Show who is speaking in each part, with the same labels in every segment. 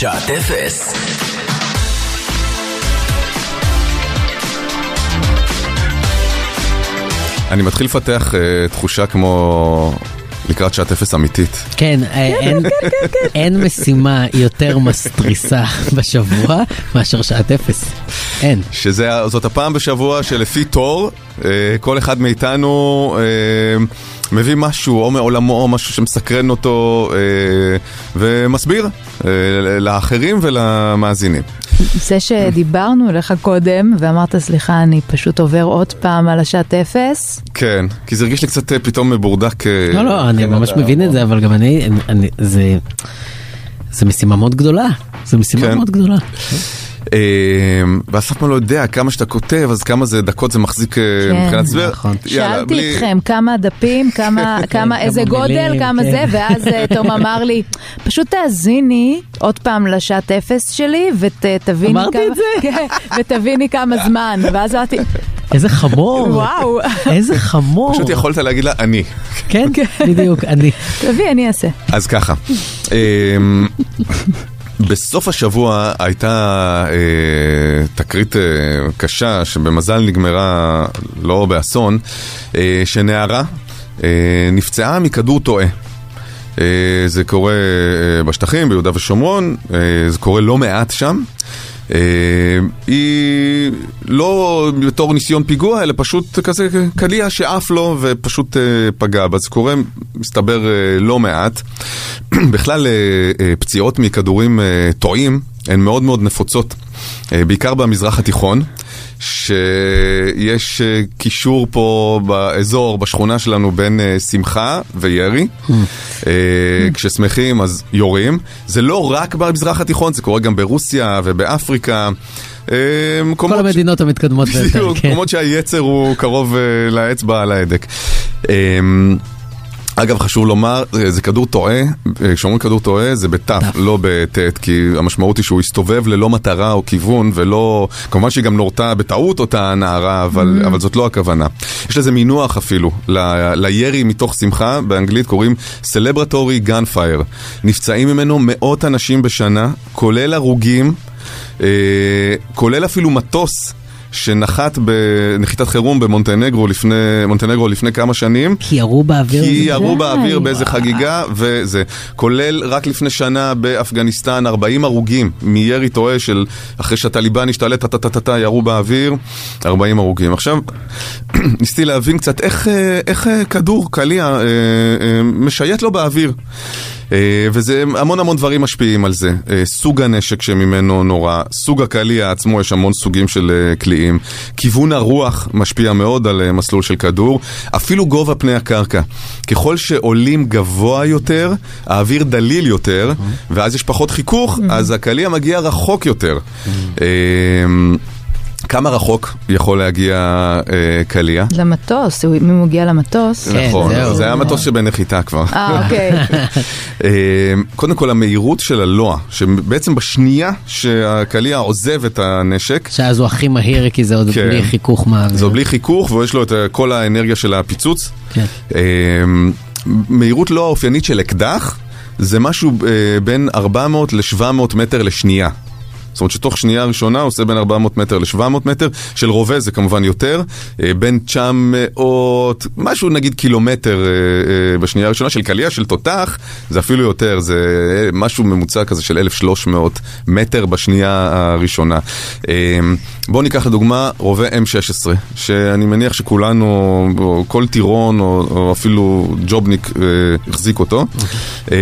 Speaker 1: שעת אפס.
Speaker 2: אני מתחיל לפתח אה, תחושה כמו לקראת שעת אפס אמיתית.
Speaker 3: כן, אה, אין- אין משימה יותר מסטריסה בשבוע מאשר שעת אפס. אין.
Speaker 2: שזאת הפעם בשבוע שלפי תור, אה, כל אחד מאיתנו אה, מביא משהו, או מעולמו, או משהו שמסקרן אותו, אה, ומסביר אה, לאחרים ולמאזינים.
Speaker 4: זה שדיברנו אליך קודם, ואמרת, סליחה, אני פשוט עובר עוד פעם על השעת אפס,
Speaker 2: כן, כי זה הרגיש לי קצת אה, פתאום מבורדק. אה,
Speaker 3: לא, לא, אני
Speaker 2: כן,
Speaker 3: ממש מבין את זה, אבל גם אני, אני- אני, זה, זה משימה מאוד גדולה. זו משימה
Speaker 2: כן.
Speaker 3: מאוד גדולה.
Speaker 2: אה, ואז אף פעם לא יודע כמה שאתה כותב, אז כמה זה דקות זה מחזיק אה,
Speaker 4: כן,
Speaker 2: מבחינת הסבר.
Speaker 3: נכון.
Speaker 4: שאלתי אתכם כמה דפים, כמה, כמה, איזה גודל, כמה
Speaker 3: כן.
Speaker 4: זה, ואז אה, תום אמר לי, פשוט תאזיני עוד פעם לשעת אפס שלי, ותביני
Speaker 3: אמרתי
Speaker 4: כמה,
Speaker 3: את זה?
Speaker 4: כן, ותביני כמה זמן, ואז אמרתי,
Speaker 3: איזה חמור.
Speaker 4: וואו,
Speaker 3: איזה חמור.
Speaker 2: פשוט יכולת להגיד לה, אני.
Speaker 3: כן, בדיוק, אני.
Speaker 4: תביא, אני אעשה.
Speaker 2: אז ככה, אמ, בסוף השבוע הייתה אה, תקרית אה, קשה, שבמזל נגמרה לא באסון, אה, שנערה אה, נפצעה מכדור טועה. אה, זה קורה אה, בשטחים, ביהודה ושומרון, אה, זה קורה לא מעט שם. אה, היא לא בתור ניסיון פיגוע, אלא פשוט כזה קליע שעף לו ופשוט אה, פגע בה. זה קורה, מסתבר, אה, לא מעט. בכלל, פציעות מכדורים טועים הן מאוד מאוד נפוצות, בעיקר במזרח התיכון. שיש אה, קישור פה באזור, בשכונה שלנו, בין אה, שמחה וירי. אה, כששמחים אז יורים. זה לא רק במזרח התיכון, זה קורה גם ברוסיה ובאפריקה.
Speaker 3: כל
Speaker 2: ש-
Speaker 3: המדינות המתקדמות ביותר, כן.
Speaker 2: מקומות שהיצר הוא קרוב לאצבע על ההדק. אגב, חשוב לומר, אה, זה כדור טועה, אה, כשאומרים כדור טועה זה בתף, לא בטית, כי המשמעות היא שהוא הסתובב ללא מטרה או כיוון, ולא... כמובן שהיא גם נורתה בטעות אותה נערה, אבל, אבל זאת לא הכוונה. יש לזה מינוח אפילו, ל- לירי מתוך שמחה, באנגלית קוראים Celebratory Gunfire. נפצעים ממנו מאות אנשים בשנה, כולל הרוגים, אה, כולל אפילו מטוס. שנחת בנחיתת חירום במונטנגרו לפני, מונטנגרו לפני כמה שנים.
Speaker 3: כי ירו באוויר.
Speaker 2: כי ירו. באוויר באיזה חגיגה, וזה. כולל רק לפני שנה באפגניסטן, 40 הרוגים מירי טועה של אחרי שהטליבן השתלט, טה-טה-טה-טה, ירו באוויר, 40 הרוגים. עכשיו, ניסיתי להבין קצת איך, אה, איך אה, כדור קליע אה, משייט לו באוויר. אה, וזה המון המון דברים משפיעים על זה. אה, סוג הנשק שממנו נורא, סוג הקליע עצמו, יש המון סוגים של אה, קליעים. כיוון הרוח משפיע מאוד על מסלול של כדור. אפילו גובה פני הקרקע. ככל שעולים גבוה יותר, האוויר דליל יותר, ואז יש פחות חיכוך, אז הקליע מגיע רחוק יותר. כמה רחוק יכול להגיע אה, קליע?
Speaker 4: למטוס, הוא- אם הוא מגיע למטוס.
Speaker 3: כן,
Speaker 2: נכון,
Speaker 3: זהו.
Speaker 2: זה היה מטוס שבנחיתה כבר.
Speaker 4: אה, אוקיי.
Speaker 2: אה, קודם כל המהירות של הלוע, שבעצם בשנייה שהקליע עוזב את הנשק,
Speaker 3: שאז הוא הכי מהיר כי זה עוד
Speaker 2: כן.
Speaker 3: בלי חיכוך מהאוויר.
Speaker 2: זה בלי חיכוך ויש לו את אה, כל האנרגיה של הפיצוץ.
Speaker 3: כן.
Speaker 2: אה, מהירות לא האופיינית של אקדח, זה משהו אה, בין 400 ל-700 מטר לשנייה. זאת אומרת שתוך שנייה ראשונה עושה בין 400 מטר ל-700 מטר, של רובה זה כמובן יותר, אה, בין 900, משהו נגיד קילומטר אה, אה, בשנייה הראשונה, של קליע, של תותח, זה אפילו יותר, זה משהו ממוצע כזה של 1,300 מטר בשנייה הראשונה. בואו ניקח לדוגמה רובה M16, שאני מניח שכולנו, או כל טירון או, או אפילו ג'ובניק החזיק אותו. אה,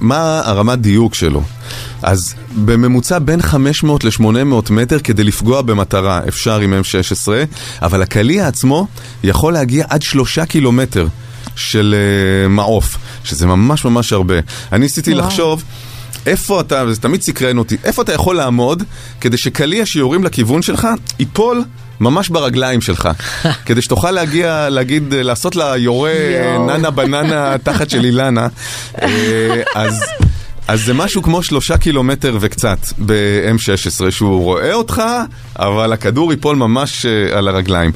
Speaker 2: מה הרמת דיוק שלו? אז בממוצע בין 500 ל-800 מטר כדי לפגוע במטרה אפשר עם M16, אבל הקליע עצמו יכול להגיע עד שלושה קילומטר של uh, מעוף, שזה ממש ממש הרבה. אני ניסיתי
Speaker 4: וואו.
Speaker 2: לחשוב... איפה אתה, וזה תמיד סקרן אותי, איפה אתה יכול לעמוד כדי שקליע שיורים לכיוון שלך ייפול ממש ברגליים שלך, כדי שתוכל להגיע, להגיד, לעשות ליורה. ננה בננה תחת של אילנה. אה, אז אז זה משהו כמו שלושה קילומטר וקצת ב-M16, שהוא רואה אותך, אבל הכדור ייפול ממש אה, על הרגליים.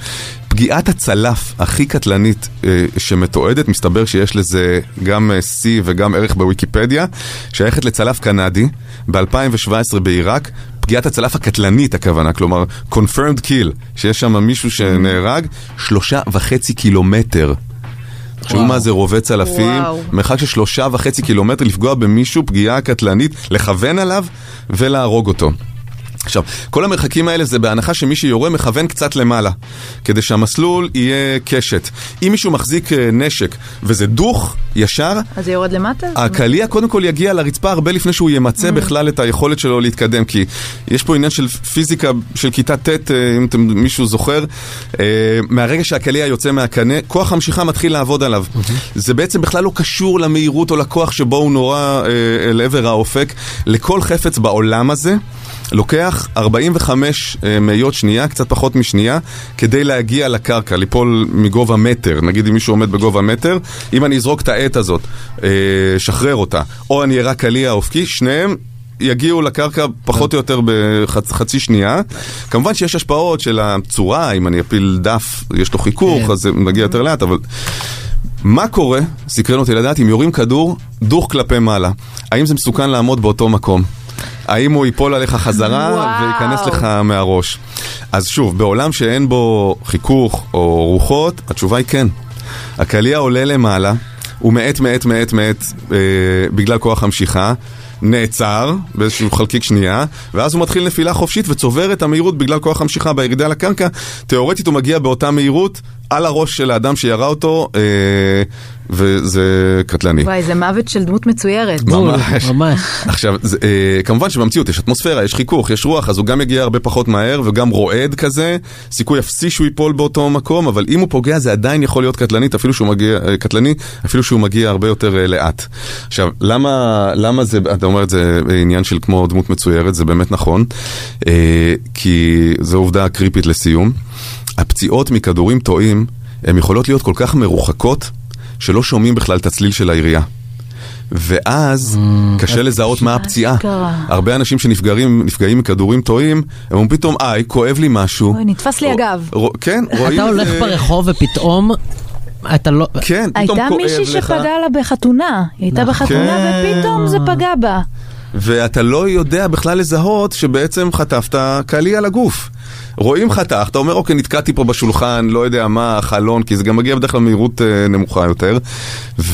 Speaker 2: פגיעת הצלף הכי קטלנית אה, שמתועדת, מסתבר שיש לזה גם אה, שיא וגם ערך בוויקיפדיה, שייכת לצלף קנדי ב-2017 בעיראק. פגיעת הצלף הקטלנית הכוונה, כלומר confirmed kill, שיש שם מישהו שנהרג, שלושה וחצי קילומטר. תחשבו מה זה רובה צלפים. מרחק של שלושה וחצי קילומטר לפגוע במישהו, פגיעה קטלנית, לכוון עליו ולהרוג אותו. עכשיו, כל המרחקים האלה זה בהנחה שמי שיורה מכוון קצת למעלה, כדי שהמסלול יהיה קשת. אם מישהו מחזיק אה, נשק וזה דוך, ישר,
Speaker 4: אז זה יורד למטה?
Speaker 2: הקליע קודם כל יגיע לרצפה הרבה לפני שהוא ימצה בכלל את היכולת שלו להתקדם, כי יש פה עניין של פיזיקה של כיתה ט', אה, אם אתם, מישהו זוכר, אה, מהרגע שהקליע יוצא מהקנה, כוח המשיכה מתחיל לעבוד עליו. זה בעצם בכלל לא קשור למהירות או לכוח שבו הוא נורה אה, אל עבר האופק. לכל חפץ בעולם הזה לוקח 45 אה, מאיות שנייה, קצת פחות משנייה, כדי להגיע לקרקע, ליפול מגובה מטר. נגיד אם מישהו עומד בגובה מטר, אם אני אזרוק את העט הזאת, אה, שחרר אותה, או אני אראה קליע אופקי, שניהם יגיעו לקרקע פחות או יותר בחצי שנייה. כמובן שיש השפעות של הצורה, אם אני אפיל דף, יש לו חיכוך,
Speaker 3: כן.
Speaker 2: אז זה מגיע יותר לאט, אבל... מה קורה, סקרן אותי לדעת, אם יורים כדור דוך כלפי מעלה? האם זה מסוכן לעמוד באותו מקום? האם הוא ייפול עליך חזרה
Speaker 4: וואו.
Speaker 2: וייכנס לך מהראש? אז שוב, בעולם שאין בו חיכוך או רוחות, התשובה היא כן. הקליע עולה למעלה, הוא מאט מאט מאט מאט אה, בגלל כוח המשיכה. נעצר באיזשהו חלקיק שנייה, ואז הוא מתחיל נפילה חופשית וצובר את המהירות בגלל כוח המשיכה בירידה לקרקע. תאורטית הוא מגיע באותה מהירות על הראש של האדם שירה אותו, אה, וזה קטלני.
Speaker 4: וואי, זה מוות של דמות מצוירת.
Speaker 2: ממש.
Speaker 3: ממש.
Speaker 2: עכשיו, זה, אה, כמובן שבמציאות יש אטמוספירה, יש חיכוך, יש רוח, אז הוא גם יגיע הרבה פחות מהר וגם רועד כזה, סיכוי אפסי שהוא ייפול באותו מקום, אבל אם הוא פוגע זה עדיין יכול להיות קטלנית, אפילו שהוא מגיע, אה, קטלני, אפילו שהוא מגיע הרבה יותר אה, לאט. עכשיו, למה, למה זה, אתה אומר את זה עניין של כמו דמות מצוירת, זה באמת נכון, אה, כי זו עובדה קריפית לסיום. הפציעות מכדורים טועים, הן יכולות להיות כל כך מרוחקות, שלא שומעים בכלל את הצליל של הירייה. ואז קשה לזהות מה הפציעה. הרבה אנשים שנפגעים נפגעים מכדורים טועים, הם אומרים פתאום, איי, כואב לי משהו.
Speaker 4: אוי, נתפס לי הגב.
Speaker 2: כן, רואים
Speaker 3: אתה
Speaker 2: את
Speaker 3: הולך
Speaker 2: זה-
Speaker 3: ברחוב ופתאום אתה לא...
Speaker 2: כן, פתאום
Speaker 4: הייתה
Speaker 2: כואב
Speaker 4: מישהי
Speaker 2: לך.
Speaker 4: שפגע לה בחתונה. היא הייתה
Speaker 3: נכון.
Speaker 4: בחתונה
Speaker 2: כן.
Speaker 4: ופתאום זה פגע בה.
Speaker 2: ואתה לא יודע בכלל לזהות שבעצם חטפת קליע לגוף. רואים חתך, אתה אומר, אוקיי, נתקעתי פה בשולחן, לא יודע מה, חלון, כי זה גם מגיע בדרך כלל במהירות אה, נמוכה יותר,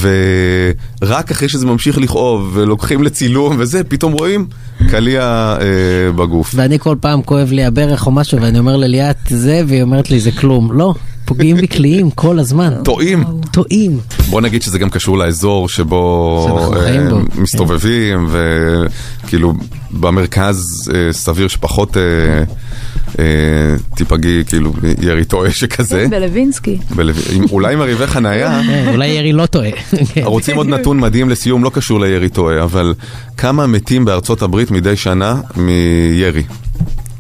Speaker 2: ורק אחרי שזה ממשיך לכאוב, ולוקחים לצילום וזה, פתאום רואים קליע אה, בגוף.
Speaker 3: ואני כל פעם כואב לי הברך או משהו ואני אומר לליאת זה והיא אומרת לי זה כלום. לא, פוגעים בי קליעים כל הזמן.
Speaker 2: טועים.
Speaker 3: טועים.
Speaker 2: בוא נגיד שזה גם קשור לאזור שבו
Speaker 3: בו,
Speaker 2: מסתובבים, וכאילו במרכז אה, סביר שפחות אה, אה, תיפגעי, כאילו ירי תועה שכזה.
Speaker 4: בלווינסקי.
Speaker 2: בלב- עם- אולי עם הריב חנייה.
Speaker 3: אה, אולי ירי לא תועה. כן.
Speaker 2: רוצים עוד נתון מדהים לסיום, לא קשור לירי תועה, אבל כמה מתים בארצות הברית מדי שנה מירי?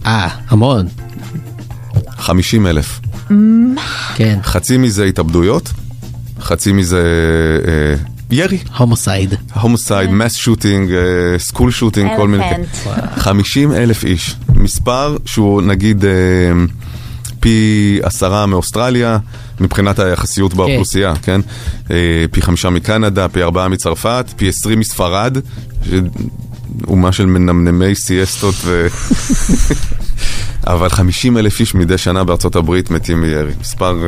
Speaker 3: אה, המון.
Speaker 2: 50 אלף.
Speaker 3: כן.
Speaker 2: חצי מזה התאבדויות, חצי מזה אה, ירי.
Speaker 3: Homicide.
Speaker 2: Homicide, mass shooting, school shooting, כל מיני...
Speaker 4: Elephant.
Speaker 2: 50 אלף איש. מספר שהוא נגיד אה, פי עשרה מאוסטרליה, מבחינת היחסיות באוכלוסייה, כן? אה, פי חמישה מקנדה, פי ארבעה מצרפת, פי עשרים מספרד, אומה של מנמנמי סיאסטות ו... אבל 50 אלף איש מדי שנה בארצות הברית מתים מירי. מספר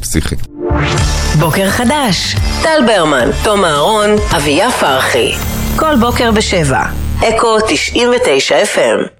Speaker 2: פסיכי.
Speaker 1: בוקר חדש, טל ברמן, תום אהרון, אביה פרחי. כל בוקר בשבע. אקו 99 FM